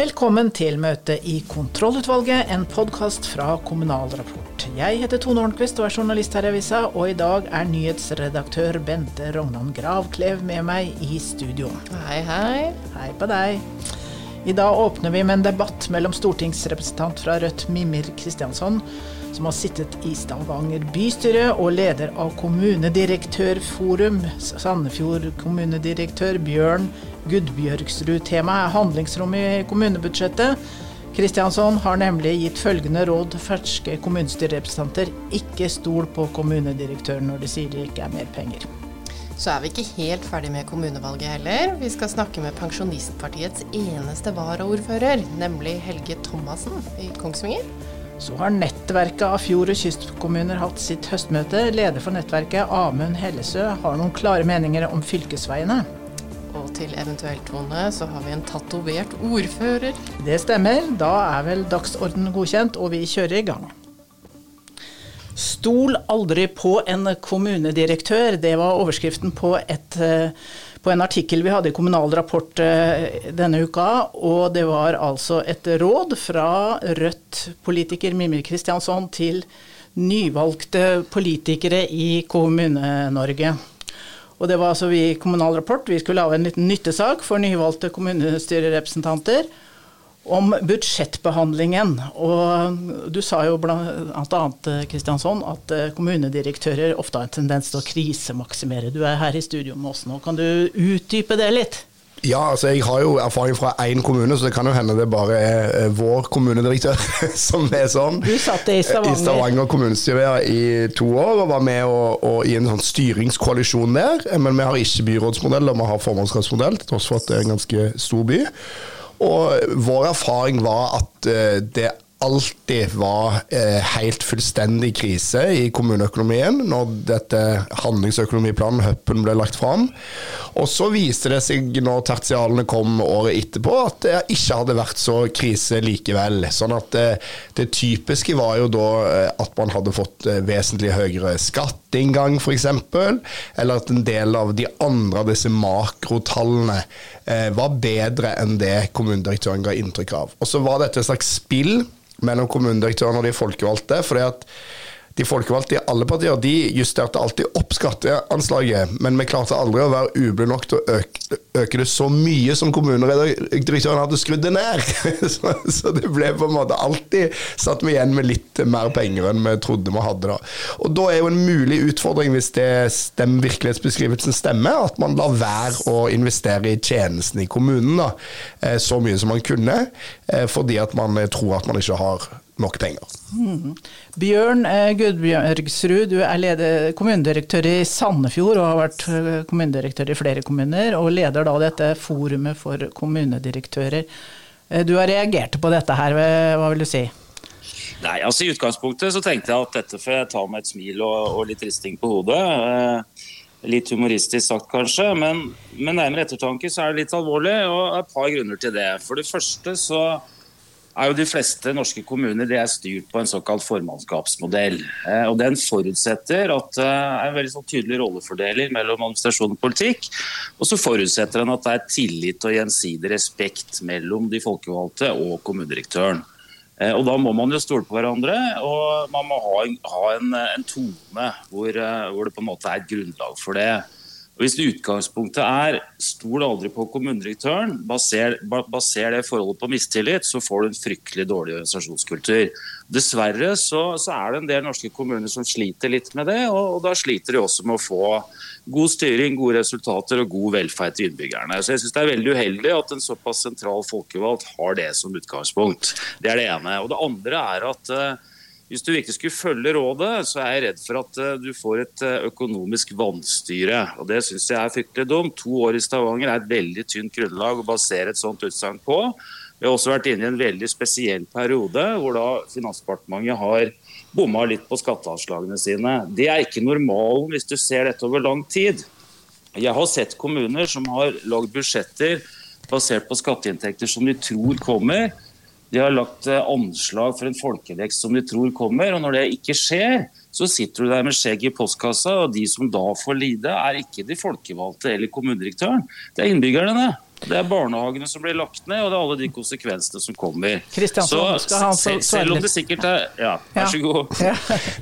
Velkommen til møtet i Kontrollutvalget, en podkast fra Kommunal Rapport. Jeg heter Tone Hornquist og er journalist her i avisa, og i dag er nyhetsredaktør Bente Rognan Gravklev med meg i studio. Hei, hei. Hei på deg. I dag åpner vi med en debatt mellom stortingsrepresentant fra Rødt Mimir Kristiansson, som har sittet i Stavanger bystyre, og leder av kommunedirektørforum, Sandefjord kommunedirektør Bjørn Gudbjørgsrud. Temaet er handlingsrom i kommunebudsjettet. Kristiansson har nemlig gitt følgende råd ferske kommunestyrerepresentanter. Ikke stol på kommunedirektøren når de sier det ikke er mer penger. Så er vi ikke helt ferdig med kommunevalget heller. Vi skal snakke med Pensjonistpartiets eneste varaordfører, nemlig Helge Thomassen i Kongsvinger. Så har nettverket av fjord- og kystkommuner hatt sitt høstmøte. Leder for nettverket, Amund Hellesø, har noen klare meninger om fylkesveiene. Til eventuelt, Tone, så har vi en tatovert ordfører. Det stemmer. Da er vel dagsorden godkjent, og vi kjører i gang. Stol aldri på en kommunedirektør. Det var overskriften på, et, på en artikkel vi hadde i Kommunal Rapport eh, denne uka. Og det var altså et råd fra Rødt-politiker Mimir Kristiansson til nyvalgte politikere i Kommune-Norge. Og det var altså vi i Kommunal Rapport. Vi skulle lage en liten nyttesak for nyvalgte kommunestyrerepresentanter om budsjettbehandlingen. Og du sa jo bl.a. Kristiansson at eh, kommunedirektører ofte har en tendens til å krisemaksimere. Du er her i studio med oss nå. Kan du utdype det litt? Ja, altså jeg har jo erfaring fra én kommune, så det kan jo hende det bare er eh, vår kommunedirektør som er sånn. Du satt i Stavanger. I Stavanger kommunestyre i to år og var med og, og i en sånn styringskoalisjon der. Men vi har ikke byrådsmodell, og vi har formannskapsmodell, til tross for at det er en ganske stor by. Og vår erfaring var at eh, det alltid var eh, helt fullstendig krise i kommuneøkonomien når dette handlingsøkonomiplanen, HUP-en, ble lagt fram. Og så viste det seg når tertialene kom året etterpå, at det ikke hadde vært så krise likevel. Sånn at eh, det typiske var jo da eh, at man hadde fått eh, vesentlig høyere skatteinngang, f.eks. Eller at en del av de andre av disse makrotallene var bedre enn det kommunedirektøren ga inntrykk av. Og så var dette et slags spill mellom kommunedirektøren og de folkevalgte. fordi at de folkevalgte i alle partier de justerte alltid opp skatteanslaget, men vi klarte aldri å være uble nok til å øke, øke, det så mye som kommunedirektøren hadde skrudd det ned. Så, så, det ble på en måte alltid satt vi igjen med litt mer penger enn vi trodde vi hadde. da. Og Da er jo en mulig utfordring, hvis det stemmer, virkelighetsbeskrivelsen stemmer, at man lar være å investere i tjenesten i kommunen da, eh, så mye som man kunne, eh, fordi at man tror at man ikke har nok penger. Mm. Bjørn eh, Gudbjørgsrud, du er leder, kommunedirektør i Sandefjord og har vært eh, kommunedirektør i flere kommuner, og leder da dette forumet for kommunedirektører. Eh, du har reagert på dette her, hva vil du si? Nei, altså I utgangspunktet så tenkte jeg at dette får jeg ta med et smil og, og litt risting på hodet. Eh, litt humoristisk sagt kanskje, men med nærmere ettertanke så er det litt alvorlig, og et par grunner til det. For det første så er jo de fleste norske kommuner de er styrt på en såkalt formannskapsmodell. Eh, og Den forutsetter at det eh, er en veldig sånn tydelig rollefordeling mellom administrasjon og politikk. Og så forutsetter den at det er tillit og gjensidig respekt mellom de folkevalgte og kommunedirektøren. Eh, og Da må man jo stole på hverandre, og man må ha en, ha en, en tone hvor, hvor det på en måte er et grunnlag for det. Og Hvis utgangspunktet er stol aldri på kommunedirektøren, baser, baser, det forholdet på mistillit, så får du en fryktelig dårlig organisasjonskultur. Dessverre så, så, er det en del norske kommuner som sliter litt med det, og, og da sliter de også med å få god styring, gode resultater og god velferd til innbyggerne. Så jeg synes Det er veldig uheldig at en såpass sentral folkevalgt har det som utgangspunkt. Det er det ene. Og Det andre er at uh, hvis du ikke skulle følge rådet, så er jeg redd for at eh, du får et eh, økonomisk vanstyre. Og Det syns jeg er fryktelig dumt. To år i Stavanger er et veldig tynt grunnlag å basere et sånt utsagn på. Vi har også vært inne i en veldig spesiell periode hvor da Finansdepartementet har bomma litt på skatteanslagene sine. Det er ikke normalen hvis du ser dette over lang tid. Jeg har sett kommuner som har lagd budsjetter basert på skatteinntekter som de tror kommer, de har lagt eh, anslag for en folkevekst som de tror kommer. og Når det ikke skjer, så sitter du der med skjegg i postkassa. og De som da får lide, er ikke de folkevalgte eller kommunedirektøren, det er innbyggerne. Det er barnehagene som blir lagt ned, og det er alle de konsekvensene som kommer. Så, skal han selv, selv om det sikkert er Ja, vær så god. Ja.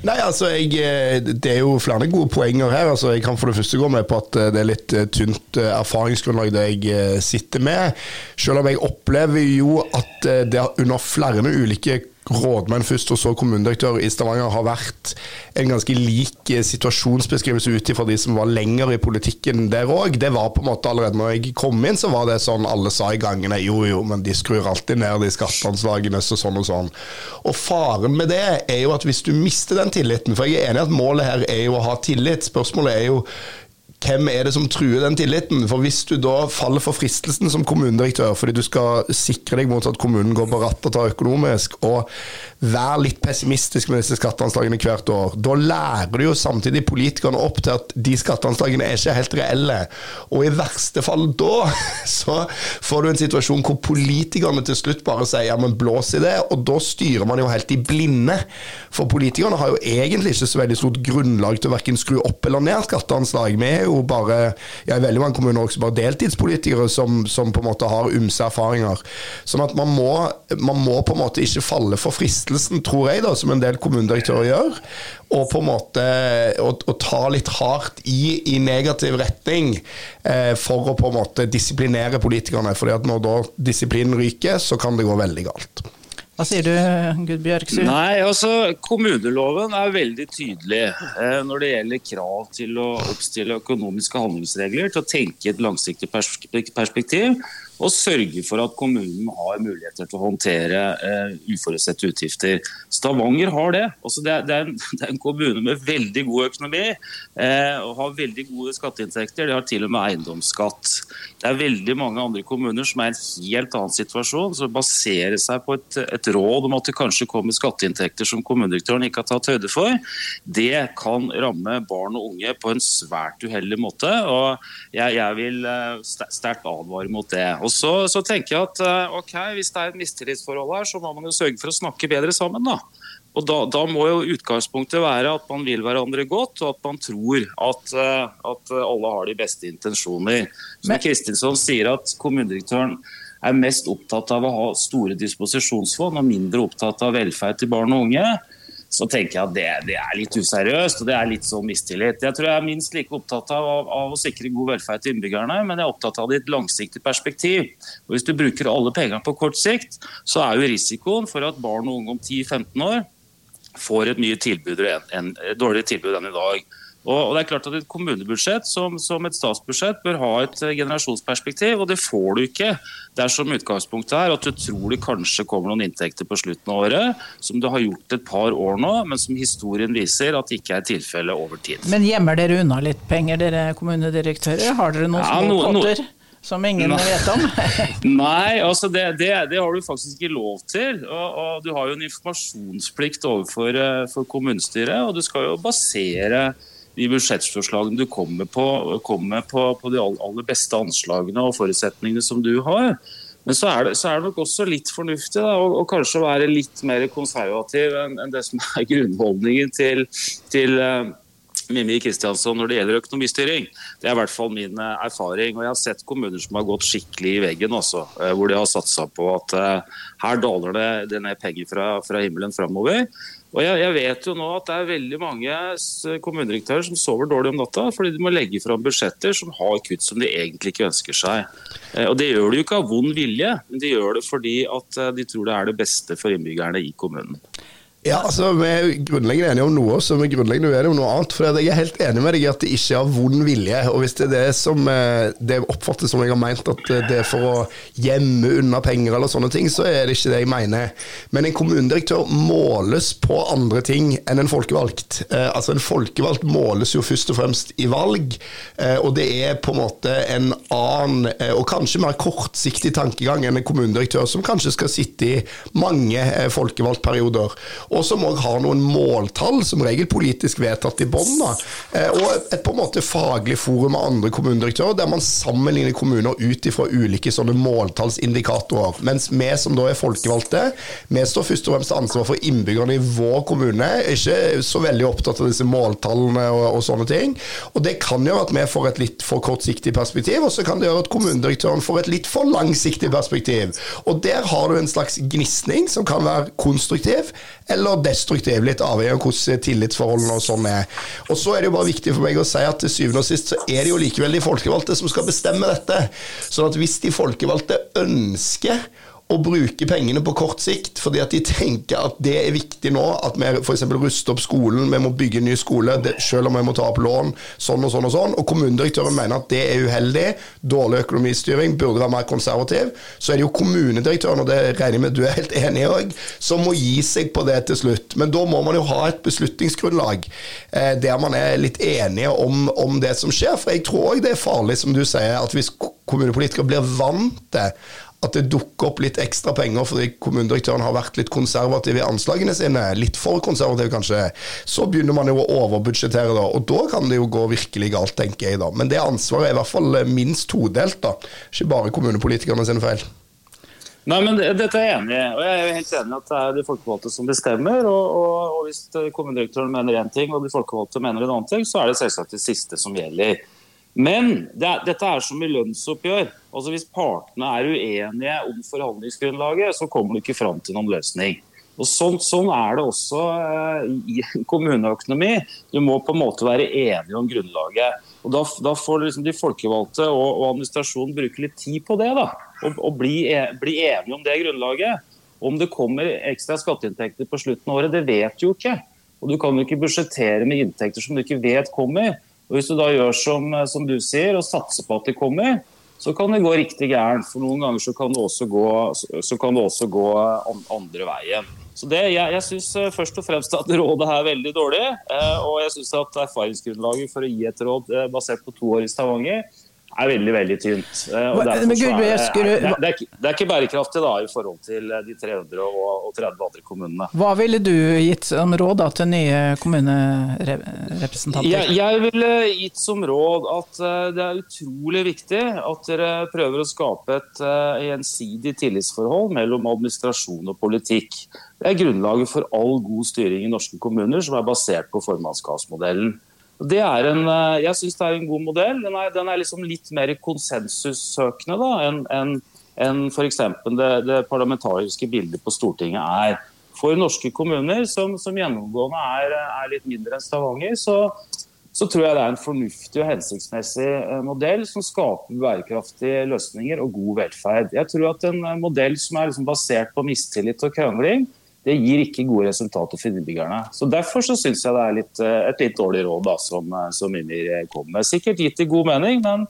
Nei, altså, jeg, eh, Det er jo flere gode poenger her. altså Jeg kan for det første gå med på at eh, det er litt eh, tynt erfaringsgrunnlag det jeg sitter med. Selv om jeg opplever jo at det under flere ulike rådmenn først, og så kommunedirektør i Stavanger, har vært en ganske lik eh, situasjonsbeskrivelse ut ifra de som var lenger i politikken der òg. Det var på en måte allerede når jeg kom inn, så var det sånn alle sa i gangene jo jo, men de skrur alltid ned de skatteanslagene så sånn og sånn. Og faren med det er jo at hvis du mister den tilliten, for jeg er enig i at målet her er jo å ha tillit, spørsmålet er jo hvem er det som truer den tilliten? For Hvis du da faller for fristelsen som kommunedirektør, fordi du skal sikre deg mot at kommunen går på rattet tar økonomisk, og være litt pessimistisk med disse skatteanslagene hvert år, da lærer du jo samtidig politikerne opp til at de skatteanslagene er ikke helt reelle. Og i verste fall da, så får du en situasjon hvor politikerne til slutt bare sier ja, men blås i det, og da styrer man jo helt i blinde. For politikerne har jo egentlig ikke så veldig stort grunnlag til å verken skru opp eller ned skatteanslag. Vi er jo bare ja, i veldig mange kommuner også bare deltidspolitikere som, som på en måte har ymse erfaringer. Sånn at man må, man må, på en måte ikke falle for fristelsen, tror jeg, da, som en del kommunedirektører gjør, og på en måte å, å ta litt hardt i i negativ retning eh, for å på en måte disiplinere politikerne. fordi at når da disiplinen ryker, så kan det gå veldig galt. Hva sier du, Gud Bjørksrud? Nei, altså Kommuneloven er veldig tydelig eh, når det gjelder krav til å oppstille økonomiske handlingsregler, til å tenke et langsiktig perspektiv og sørge for at kommunen har muligheter til å håndtere eh, uforutsette utgifter. Stavanger har det. Altså, det, er, det, er en, det, er, en, kommune med veldig god økonomi eh, og har veldig gode skatteinntekter. De har til og med eiendomsskatt. Det er veldig mange andre kommuner som er i en helt annen situasjon, som baserer seg på et, et råd om at det kanskje kommer skatteinntekter som kommunedirektøren ikke har tatt høyde for. Det kan ramme barn og unge på en svært uheldig måte. og Jeg, jeg vil uh, sterkt advare mot det. Og så, så, tenker jeg at eh, ok, hvis det er et mistillitsforhold her, så må man jo sørge for å snakke bedre sammen. da. Og da, da, må jo utgangspunktet være at man vil hverandre godt, og at man tror at, eh, at alle har de beste intensjoner. Som Kristinsson sier at kommunedirektøren er mest opptatt av å ha store disposisjonsfond og mindre opptatt av velferd til barn og unge så tenker jeg at det, det, er litt useriøst og det er litt sånn mistillit. Jeg tror jeg er minst like opptatt av, av, å sikre god velferd til innbyggerne, men jeg er opptatt av det i et langsiktig perspektiv. Og Hvis du bruker alle pengene på kort sikt, så er jo risikoen for at barn og unge om 10-15 år får et mye tilbud, en, et dårligere tilbud enn i dag. Og, det er klart at Et kommunebudsjett som, som, et statsbudsjett bør ha et eh, generasjonsperspektiv, og det får du ikke dersom utgangspunktet er at du tror det kanskje kommer noen inntekter på slutten av året, som du har gjort et par år nå, men som historien viser at ikke er tilfellet over tid. Men gjemmer dere unna litt penger, dere kommunedirektører? Har dere noen ja, små potter? Som ingen vet om? Nei, altså det, det, det, har du faktisk ikke lov til. Og, og Du har jo en informasjonsplikt overfor for kommunestyret, og du skal jo basere de budsjettforslagene du kommer på, kommer på, på de aller beste anslagene og forutsetningene som du har. Men så er det, så er det nok også litt fornuftig da, å, å, kanskje være litt mer konservativ enn, en det som er grunnholdningen til, til uh, Mimmi Kristiansson når det gjelder økonomistyring. Det er i hvert fall min uh, erfaring. og Jeg har sett kommuner som har gått skikkelig i veggen også, uh, hvor de har satsa på at her daler det, det ned penger fra, fra himmelen framover. Og jeg, jeg, vet jo nå at det er veldig mange kommunedirektører som sover dårlig om natta fordi de må legge fram budsjetter som har kutt som de egentlig ikke ønsker seg. Eh, og Det gjør de jo ikke av vond vilje, men de gjør det fordi at eh, de tror det er det beste for innbyggerne i kommunen. Ja, altså Vi er grunnleggende enige om noe, så vi er grunnleggende uenige om noe annet. For Jeg er helt enig med deg i at det ikke er av vond vilje. Og Hvis det er det som eh, det oppfattes som jeg har meint at det er for å gjemme unna penger eller sånne ting, så er det ikke det jeg mener. Men en kommunedirektør måles på andre ting enn en folkevalgt. Eh, altså En folkevalgt måles jo først og fremst i valg, eh, og det er på en måte en annen og kanskje mer kortsiktig tankegang enn en kommunedirektør som kanskje skal sitte i mange folkevalgtperioder. Og som òg har noen måltall, som regel politisk vedtatt i bånn. Og et på en måte faglig forum med andre kommunedirektører, der man sammenligner kommuner ut ifra ulike sånne måltallsindikatorer. Mens vi som da er folkevalgte, vi står først og fremst ansvar for innbyggerne i vår kommune. Ikke så veldig opptatt av disse måltallene og, og sånne ting. Og det kan gjøre at vi får et litt for kortsiktig perspektiv, og så kan det gjøre at kommunedirektøren får et litt for langsiktig perspektiv. Og der har du en slags gnisning som kan være konstruktiv eller destruktiv, litt avhengig av hvordan tillitsforholdene og sånn er. Og så er det jo bare viktig for meg å si at til syvende og sist så er det jo likevel de folkevalgte som skal bestemme dette. Sånn at hvis de folkevalgte ønsker å bruke pengene på kort sikt, fordi at de tenker at det er viktig nå. At vi f.eks. ruster opp skolen, vi må bygge en ny skole, det, selv om vi må ta opp lån. Sånn og sånn og sånn. Og kommunedirektøren mener at det er uheldig. Dårlig økonomistyring, burde være mer konservativ. Så er det jo kommunedirektøren, og det regner jeg med du er helt enig i òg, som må gi seg på det til slutt. Men da må man jo ha et beslutningsgrunnlag eh, der man er litt enige om, om det som skjer. For jeg tror òg det er farlig, som du sier, at hvis kommunepolitikere blir vant til at det dukker opp litt ekstra penger fordi kommunedirektøren har vært litt konservativ i anslagene sine, litt for konservativ kanskje, så begynner man jo å overbudsjettere, da. Og da kan det jo gå virkelig galt, tenker jeg da. Men det ansvaret er i hvert fall minst todelt, da. Ikke bare kommunepolitikerne sine feil. Nei, men Dette er jeg enig i. og Jeg er helt enig at det er de folkevalgte som bestemmer. Og, og, og Hvis kommunedirektøren mener én ting og de folkevalgte mener en annen ting, så er det selvsagt det siste som gjelder. Men det, dette er som i lønnsoppgjør. Altså Hvis partene er uenige om forhandlingsgrunnlaget, så kommer du ikke fram til noen løsning. Og sånn, sånn er det også uh, i kommuneøkonomi. Du må på en måte være enige om grunnlaget. Og Da, da får liksom de folkevalgte og, og, administrasjonen bruke litt tid på det. da, Og, og bli, e, bli, enige om det grunnlaget. Om det kommer ekstra skatteinntekter på slutten av året, det vet du jo ikke. Og Du kan jo ikke budsjettere med inntekter som du ikke vet kommer. Og Hvis du da gjør som, som du sier, og satser på at de kommer, så kan det gå riktig gærent. For noen ganger så kan det også gå, det også gå andre veien. Så det, Jeg, jeg syns eh, først og fremst at rådet er veldig dårlig. Eh, og jeg syns at erfaringsgrunnlaget for å gi et råd eh, basert på to år i Stavanger er veldig veldig tynt. Og er, det, det, er, ikke bærekraftig da, i forhold til de 330 andre kommunene. Hva ville du gitt som råd da, til nye kommunerepresentanter? Jeg, jeg ville gitt som råd at det er utrolig viktig at dere prøver å skape et gjensidig tillitsforhold mellom administrasjon og politikk. Det er grunnlaget for all god styring i norske kommuner, som er basert på formannskapsmodellen. Det er en, eh, jeg syns det er en god modell. Den er, den er liksom litt mer konsensussøkende da, enn en, en f.eks. Det, det parlamentariske bildet på Stortinget er. For norske kommuner, som, som gjennomgående er, er, litt mindre enn Stavanger, så, så, tror jeg det er en fornuftig og hensiktsmessig eh, modell som skaper bærekraftige løsninger og god velferd. Jeg tror at en modell som er liksom basert på mistillit og krangling, det gir ikke gode resultater for innbyggerne. Så Derfor så syns jeg det er litt, eh, et litt dårlig råd da, som, eh, som Mimir kom med. Sikkert gitt i god mening, men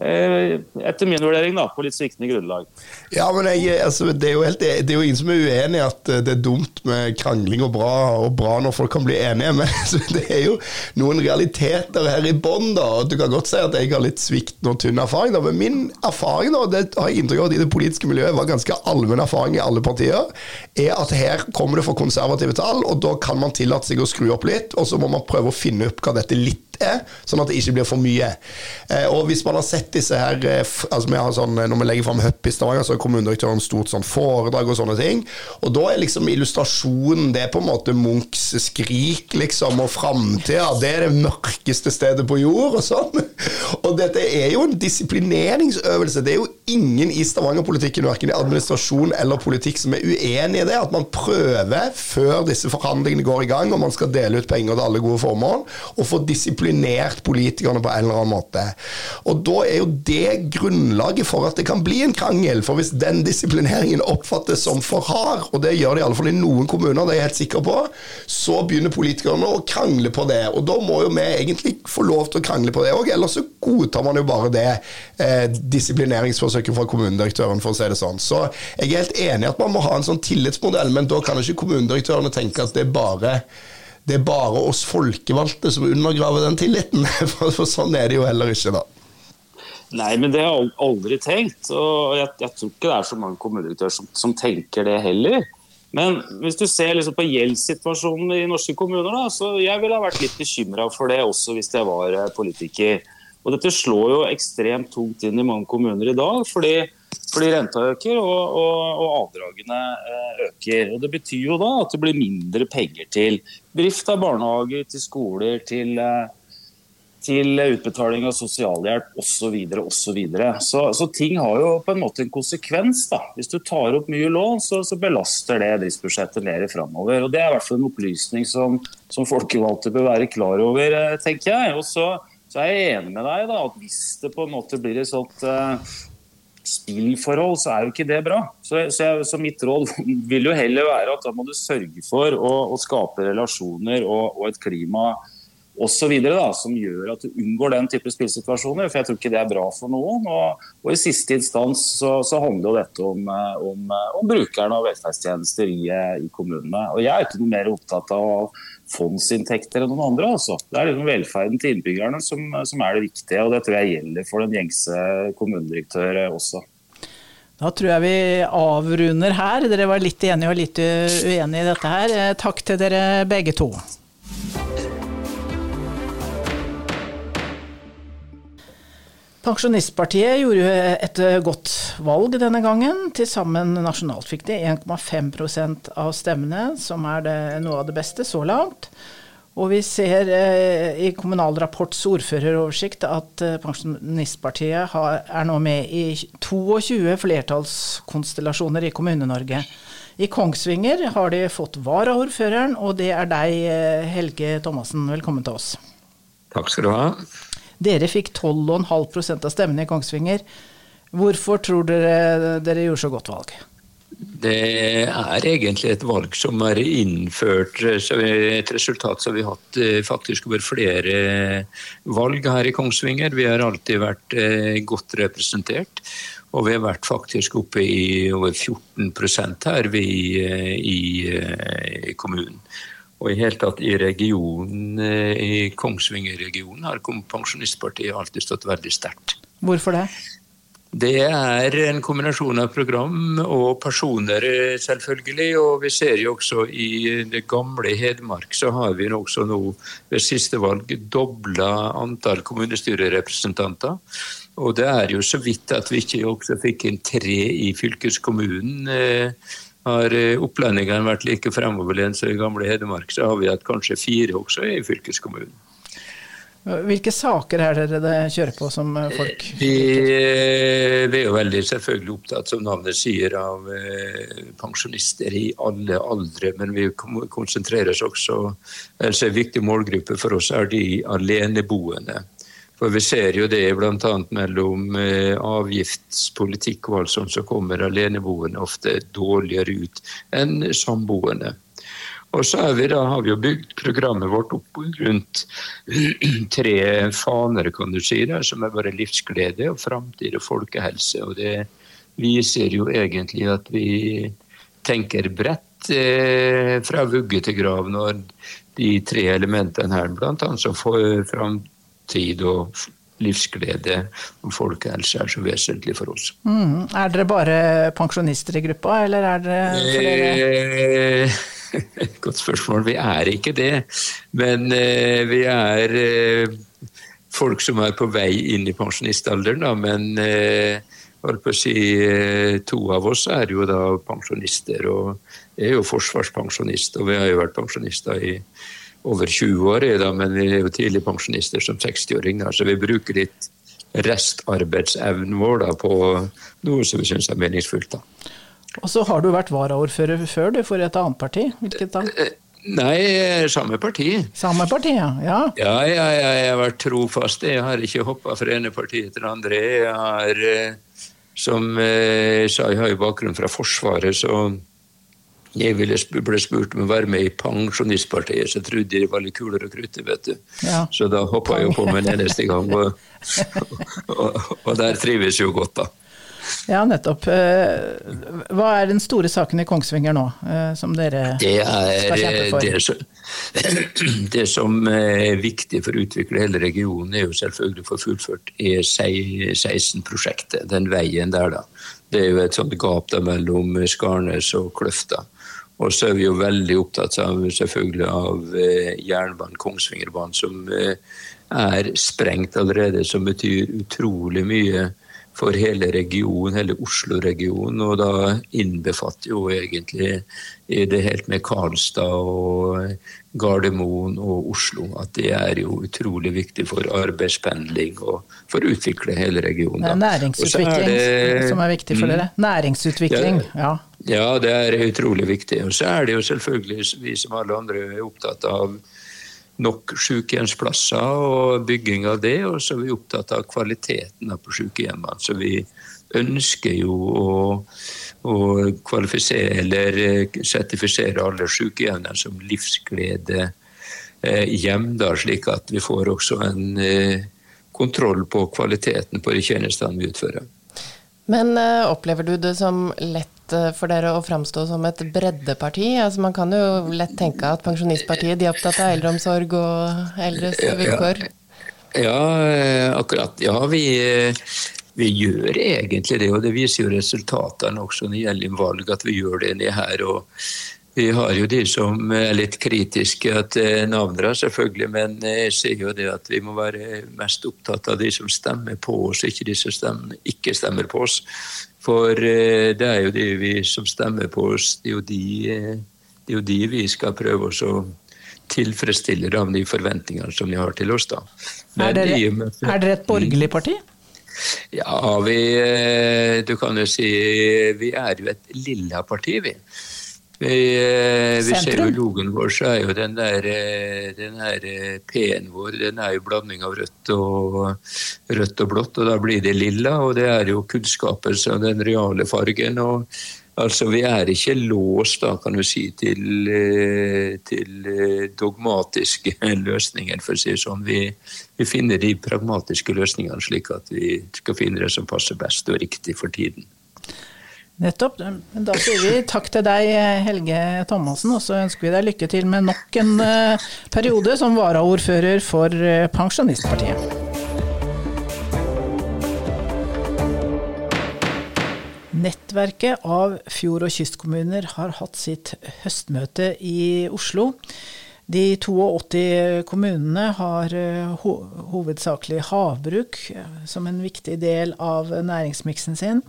etter min vurdering da, på litt sviktende grunnlag. Ja, men jeg, altså, det, er jo helt, det er jo ingen som er uenig i at eh, det er dumt med krangling og bra, og bra når folk kan bli enige, men altså, det er jo noen realiteter her i bånn. Du kan godt si at jeg har litt sviktende og tynn erfaring, da, men min erfaring, da, det har jeg inntrykk av i det politiske miljøet var ganske allmenn erfaring i alle partier, er at her kommer det for konservative tall, og da kan man tillate seg å skru opp litt, og så må man prøve å finne opp hva dette litt er, sånn at det ikke blir for mye. Eh, og hvis man har sett disse her eh, altså vi har sånn, Når vi legger fram Hupp i Stavanger, så har kommunedirektøren stort sånn foredrag og sånne ting. Og da er liksom illustrasjonen det er på en måte Munchs skrik, liksom, og framtida. Det er det mørkeste stedet på jord, og sånn. Og dette er jo en disiplineringsøvelse. Det er jo ingen i Stavanger-politikken, verken i administrasjon eller politikk, som er uenig i det. At man prøver, før disse forhandlingene går i gang, og man skal dele ut penger til alle gode formål, å få disiplinert politikerne på en eller annen måte. Og da er jo det grunnlaget for at det kan bli en krangel. For hvis den disiplineringen oppfattes som for hard, og det gjør det iallfall i noen kommuner, det er jeg helt sikker på, så begynner politikerne å krangle på det. Og da må jo vi egentlig få lov til å krangle på det òg, ellers så godtar man jo bare det eh, disiplineringsforsøket fra kommunedirektøren, for å si det sånn. Så jeg er helt enig i at man må ha en sånn tillitsmodell, men da kan ikke kommunedirektørene tenke at det er bare det er bare oss folkevalgte som undergraver den tilliten. For sånn er det jo heller ikke, da. Nei, men det har jeg aldri tenkt. Og jeg, jeg tror ikke det er så mange kommunedirektører som, som, tenker det heller. Men hvis du ser liksom på gjeldssituasjonen i norske kommuner, da, så jeg ville ha vært litt bekymra for det også hvis jeg var eh, politiker. Og Dette slår jo ekstremt tungt inn i mange kommuner i dag, fordi, fordi renta øker og, og, og avdragene eh, øker. Og Det betyr jo da at det blir mindre penger til drift av barnehager, til skoler, til eh, til utbetaling av sosialhjelp osv. Så, videre. så Så ting har jo på en måte en konsekvens. da. Hvis du tar opp mye lån, så, så belaster det driftsbudsjettet mer framover. Og det er i hvert fall en opplysning som, som folkevalgte bør være klar over, eh, tenker jeg. Og så, så er jeg enig med deg da, at hvis det på en måte blir et sånt uh, spillforhold, så er jo ikke det bra. Så, så, jeg, så, mitt råd vil jo heller være at da må du sørge for å, å skape relasjoner og, og et klima osv. som gjør at du unngår den type spillsituasjoner. For jeg tror ikke det er bra for noen. Og, og i siste instans så, så handler jo dette om, eh, om, eh, om brukerne av velferdstjenester i, eh, i, kommunene. Og jeg er ikke noe mer opptatt av fondsinntekter enn noen andre. Altså. Det er liksom velferden til innbyggerne som, som er det viktige, og det tror jeg gjelder for den gjengse kommunedirektør også. Da tror jeg vi avrunder her. Dere var litt enige og litt uenige i dette her. Takk til dere begge to. Pensjonistpartiet gjorde et godt valg denne gangen. Til sammen nasjonalt fikk de 1,5% av stemmene, som er det, noe av det beste så langt. Og vi ser eh, i Kommunal Rapports ordføreroversikt at eh, Pensjonistpartiet har, er nå med i 22 flertallskonstellasjoner i Kommune-Norge. I Kongsvinger har de fått varaordføreren, og det er deg, eh, Helge Thomassen. Velkommen til oss. Takk skal du ha. Dere fikk 12,5% av stemmene i Kongsvinger. Hvorfor tror dere dere gjorde så godt valg? Det er egentlig et valg som er innført, et resultat som vi har hatt eh, faktisk over flere valg her i Kongsvinger. Vi har alltid vært eh, godt representert. Og vi har vært faktisk oppe i over 14% her eh, i, i kommunen. Og i hele tatt i regionen, eh, i Kongsvinger-regionen har Pensjonistpartiet alltid stått veldig sterkt. Hvorfor det? Det er en kombinasjon av program og personer, eh, selvfølgelig. Og vi ser jo også i det gamle Hedmark så har vi også nå ved siste valg dobla antall kommunestyrerepresentanter. Og det er jo så vidt at vi ikke også fikk inn tre i fylkeskommunen. Eh, har eh, opplendingene vært like fremoverlent som i gamle Hedmark, så har vi hatt kanskje fire også i fylkeskommunen. Hvilke saker er dere det kjører på som eh, folk vi, vi, er jo veldig selvfølgelig opptatt, som navnet sier, av eh, pensjonister i alle aldre. Men vi konsentrerer oss også altså En viktig målgruppe for oss er de aleneboende. For Vi ser jo det bl.a. mellom eh, avgiftspolitikk og alt sånt, så kommer aleneboende ofte dårligere ut enn samboende. Og så vi da, har vi jo bygd programmet vårt opp rundt tre faner, kan du si, der, som er bare livsglede og framtid og folkehelse. Og det viser jo egentlig at vi tenker bredt eh, fra vugge til grav når de tre elementene her, bl.a. som får fram tid og livsglede og folkehelse er så vesentlig for oss. Mm. Er dere bare pensjonister i gruppa, eller er dere? Eh, godt spørsmål. Vi er ikke det. Men eh, vi er eh, folk som er på vei inn i pensjonistalderen, da. Men eh, si, eh, to av oss er jo da pensjonister. Og jeg er jo forsvarspensjonist, og vi har jo vært pensjonister i over 20 år, da, men vi er jo tidlig pensjonister som 60-åringer, så vi bruker litt restarbeidsevnen vår da, på noe som vi syns er meningsfullt. da. Og så har du vært varaordfører før, du, for et annet parti. Hvilket da? Eh, nei, samme parti. Samme parti, ja. Ja, ja, ja, ja jeg har vært trofast. Jeg har ikke hoppa fra ene partiet til det andre. Jeg har, eh, som jeg eh, sa, jeg har jo bakgrunn fra Forsvaret, så jeg ville ble spurt om å være med i Pensjonistpartiet, så trodde de det var litt kulere å krutte, vet du. Ja. Så da hoppa jeg jo på med en eneste gang, og, og, og, der trives jo godt, da. Ja, nettopp. Eh, hva er den store saken i Kongsvinger nå, eh, som dere det er, skal kjempe for? Det, det, som er viktig for å utvikle hele regionen, er jo selvfølgelig å få fullført E16-prosjektet, den veien der, da. Det er jo et sånt gap mellom Skarnes og Kløfta. Og så er vi jo veldig opptatt av, selvfølgelig av eh, jernbanen, Kongsvingerbanen, som eh, er sprengt allerede, som betyr utrolig mye for hele regionen, hele Oslo-regionen. Og da innbefatter jo egentlig det helt med Karlstad og Gardermoen og Oslo. At det er jo utrolig viktig for arbeidspendling og for å utvikle hele regionen. Det er næringsutvikling er det, som er viktig for mm, dere. Næringsutvikling, ja. Ja, det er utrolig viktig. Og så er det jo selvfølgelig vi som alle andre er opptatt av nok sykehjemsplasser og bygging av det. Og så er vi opptatt av kvaliteten på sykehjemmene. Så vi ønsker jo å, å kvalifisere eller sertifisere alle sykehjemmene som livsglede eh, hjem, da, slik at vi får også en eh, kontroll på kvaliteten på de tjenestene vi utfører. Men uh, opplever du det som lett uh, for dere å framstå som et breddeparti? Altså Man kan jo lett tenke at Pensjonistpartiet de er opptatt av eldreomsorg og eldres vilkår? Ja, ja eh, akkurat. Ja, vi, vi, gjør egentlig det. Og det viser jo resultatene også når det gjelder valg, at vi gjør det her. og vi har jo de som er litt kritiske til navnene, selvfølgelig, men jeg ser jo det at vi må være mest opptatt av de som stemmer på oss, ikke de som stemmer, ikke stemmer på oss. For eh, det er jo de vi som stemmer på oss, det er jo de, eh, er jo de vi skal prøve oss å tilfredsstille av de forventningene som de har til oss. da. Er dere, er dere et borgerlig parti? Ja, vi eh, Du kan jo si vi er jo et lilla parti, vi. Vi, eh, vi ser jo logoen vår, så er jo den der, eh, den eh, P-en vår den er jo blanding av rødt og, rødt og blått, og da blir det lilla. Og det er jo kunnskapen som den reale fargen. og Altså, Vi er ikke låst da, kan du si, til, til dogmatiske løsninger, for å si det sånn. Vi, vi, finner de pragmatiske løsningene slik at vi skal finne det som passer best og riktig for tiden. Nettopp. Da sier vi takk til deg, Helge Thomassen, og så ønsker vi deg lykke til med nok en eh, periode som varaordfører for eh, Pensjonistpartiet. Nettverket av fjord- og kystkommuner har hatt sitt høstmøte i Oslo. De 82 kommunene har eh, ho hovedsakelig havbruk som en viktig del av næringsmiksen sin.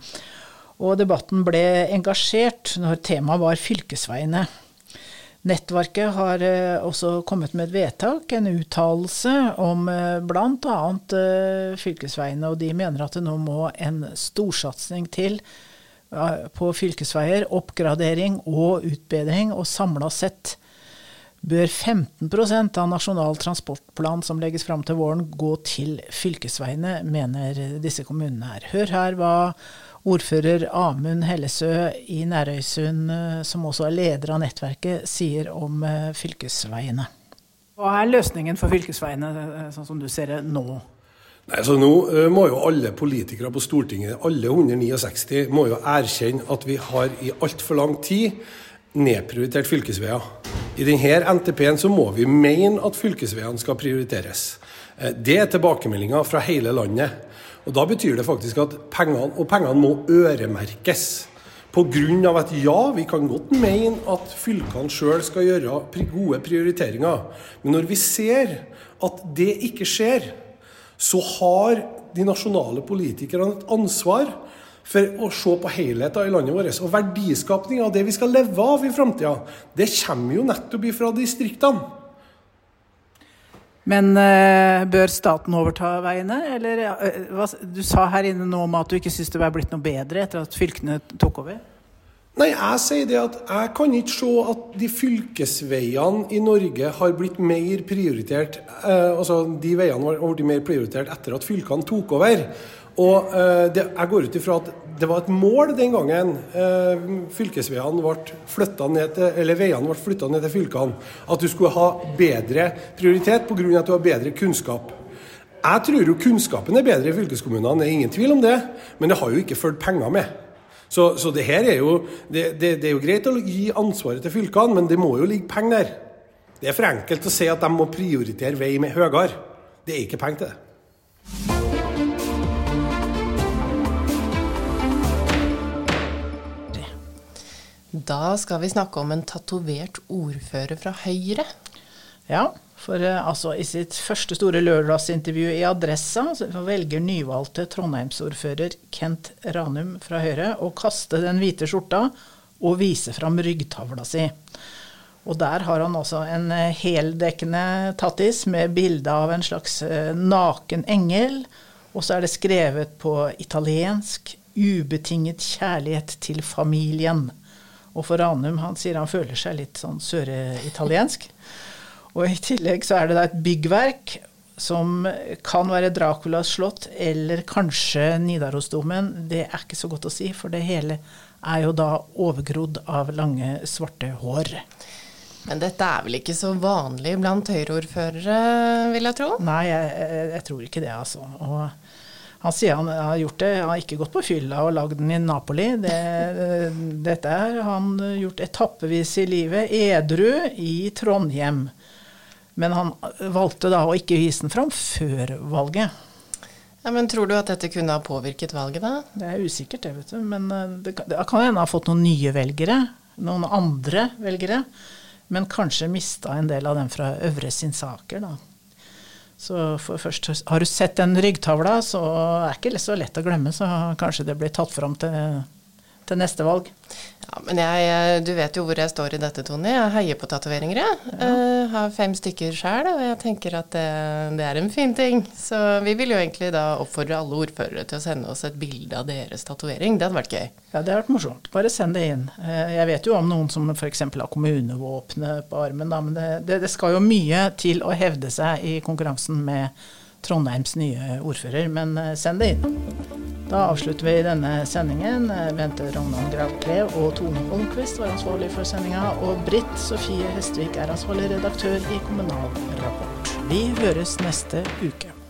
Og debatten ble engasjert når temaet var fylkesveiene. Nettverket har eh, også kommet med et vedtak, en uttalelse om eh, bl.a. Eh, fylkesveiene, og de mener at det nå må en storsatsing til på fylkesveier, oppgradering og utbedring, og samla sett bør 15% av Nasjonal transportplan som legges fram til våren, gå til fylkesveiene, mener disse kommunene her. Hør her hva ordfører Amund Hellesø i Nærøysund, eh, som også er leder av nettverket, sier om eh, fylkesveiene. Hva er løsningen for fylkesveiene, eh, sånn som du ser det nå? Nei, så Nå må jo alle politikere på Stortinget, alle 169, må jo erkjenne at vi har i altfor lang tid nedprioritert fylkesveier. I denne NTP-en så må vi mene at fylkesveiene skal prioriteres. Det er tilbakemeldinger fra hele landet. Og Da betyr det faktisk at pengene, og pengene må øremerkes. Pga. at ja, vi kan godt mene at fylkene sjøl skal gjøre gode prioriteringer. Men når vi ser at det ikke skjer, så har de nasjonale politikerne et ansvar for å se på helheten i landet vårt. Og verdiskapning av det vi skal leve av i framtida, det kommer jo nettopp fra distriktene. Men uh, bør staten overta veiene, eller uh, hva, Du sa her inne nå om at du ikke syns det var blitt noe bedre etter at fylkene tok over? Nei, jeg sier det at jeg kan ikke se at de fylkesveiene i Norge har blitt mer prioritert uh, Altså de veiene har blitt mer prioritert etter at fylkene tok over. Og det, jeg går ut ifra at det var et mål den gangen eh, fylkesveiene ble flytta ned til, eller veiene ble flytta ned til fylkene, at du skulle ha bedre prioritet pga. at du har bedre kunnskap. Jeg tror jo kunnskapen er bedre i fylkeskommunene, det er ingen tvil om det. Men det har jo ikke fulgt penger med. Så, så det her er jo det, det, det, er jo greit å gi ansvaret til fylkene, men det må jo ligge penger der. Det er for enkelt å si at de må prioritere vei med høyere. Det er ikke penger til det. Da skal vi snakke om en tatovert ordfører fra Høyre. Ja, for eh, altså, i sitt første store lørdagsintervju i Adressa velger nyvalgte trondheimsordfører Kent Ranum fra Høyre å kaste den hvite skjorta og vise fram ryggtavla si. Og der har han også en eh, heldekkende tattis med bilde av en slags eh, naken engel. Og så er det skrevet på italiensk 'ubetinget kjærlighet til familien'. Og for Ranum han sier han føler seg litt sånn søreitaliensk. Og i tillegg så er det da et byggverk som kan være Draculas slott eller kanskje Nidarosdomen. Det er ikke så godt å si, for det hele er jo da overgrodd av lange, svarte hår. Men dette er vel ikke så vanlig blant Høyre-ordførere, vil jeg tro? Nei, jeg, jeg, jeg, tror ikke det, altså. Og han sier han har gjort det, han har ikke gått på fylla og lagd den i Napoli. Det, dette har han gjort etappevis i livet, edru i Trondheim. Men han valgte da å ikke vise den fram før valget. Ja, men Tror du at dette kunne ha påvirket valget, da? Det er usikkert, det, vet du. Men eh, det, det kan hende ha fått noen nye velgere. Noen andre velgere. Men kanskje mista en del av dem fra Øvre sin saker, da. Så først, har du sett den ryggtavla, så er det ikke så lett å glemme, så kanskje det blir tatt fram til til neste valg. Ja, men jeg, Du vet jo hvor jeg står i dette, Tony. Jeg heier på tatoveringer. Jeg ja. uh, har fem stykker sjøl, og jeg tenker at det, det, er en fin ting. Så vi vil jo egentlig da oppfordre alle ordførere til å sende oss et bilde av deres tatovering. Det hadde vært gøy. Ja, det hadde vært morsomt. Bare send det inn. Jeg vet jo om noen som f.eks. har kommunevåpenet på armen, da, men det, det, det skal jo mye til å hevde seg i konkurransen med Trondheims nye ordfører. Men uh, send det inn. Da avslutter vi denne sendingen. Bente Rognan Gravklev og Tone Holmquist var ansvarlig for sendinga, og Britt Sofie Hestvik er ansvarlig redaktør i Kommunal Rapport. Vi høres neste uke.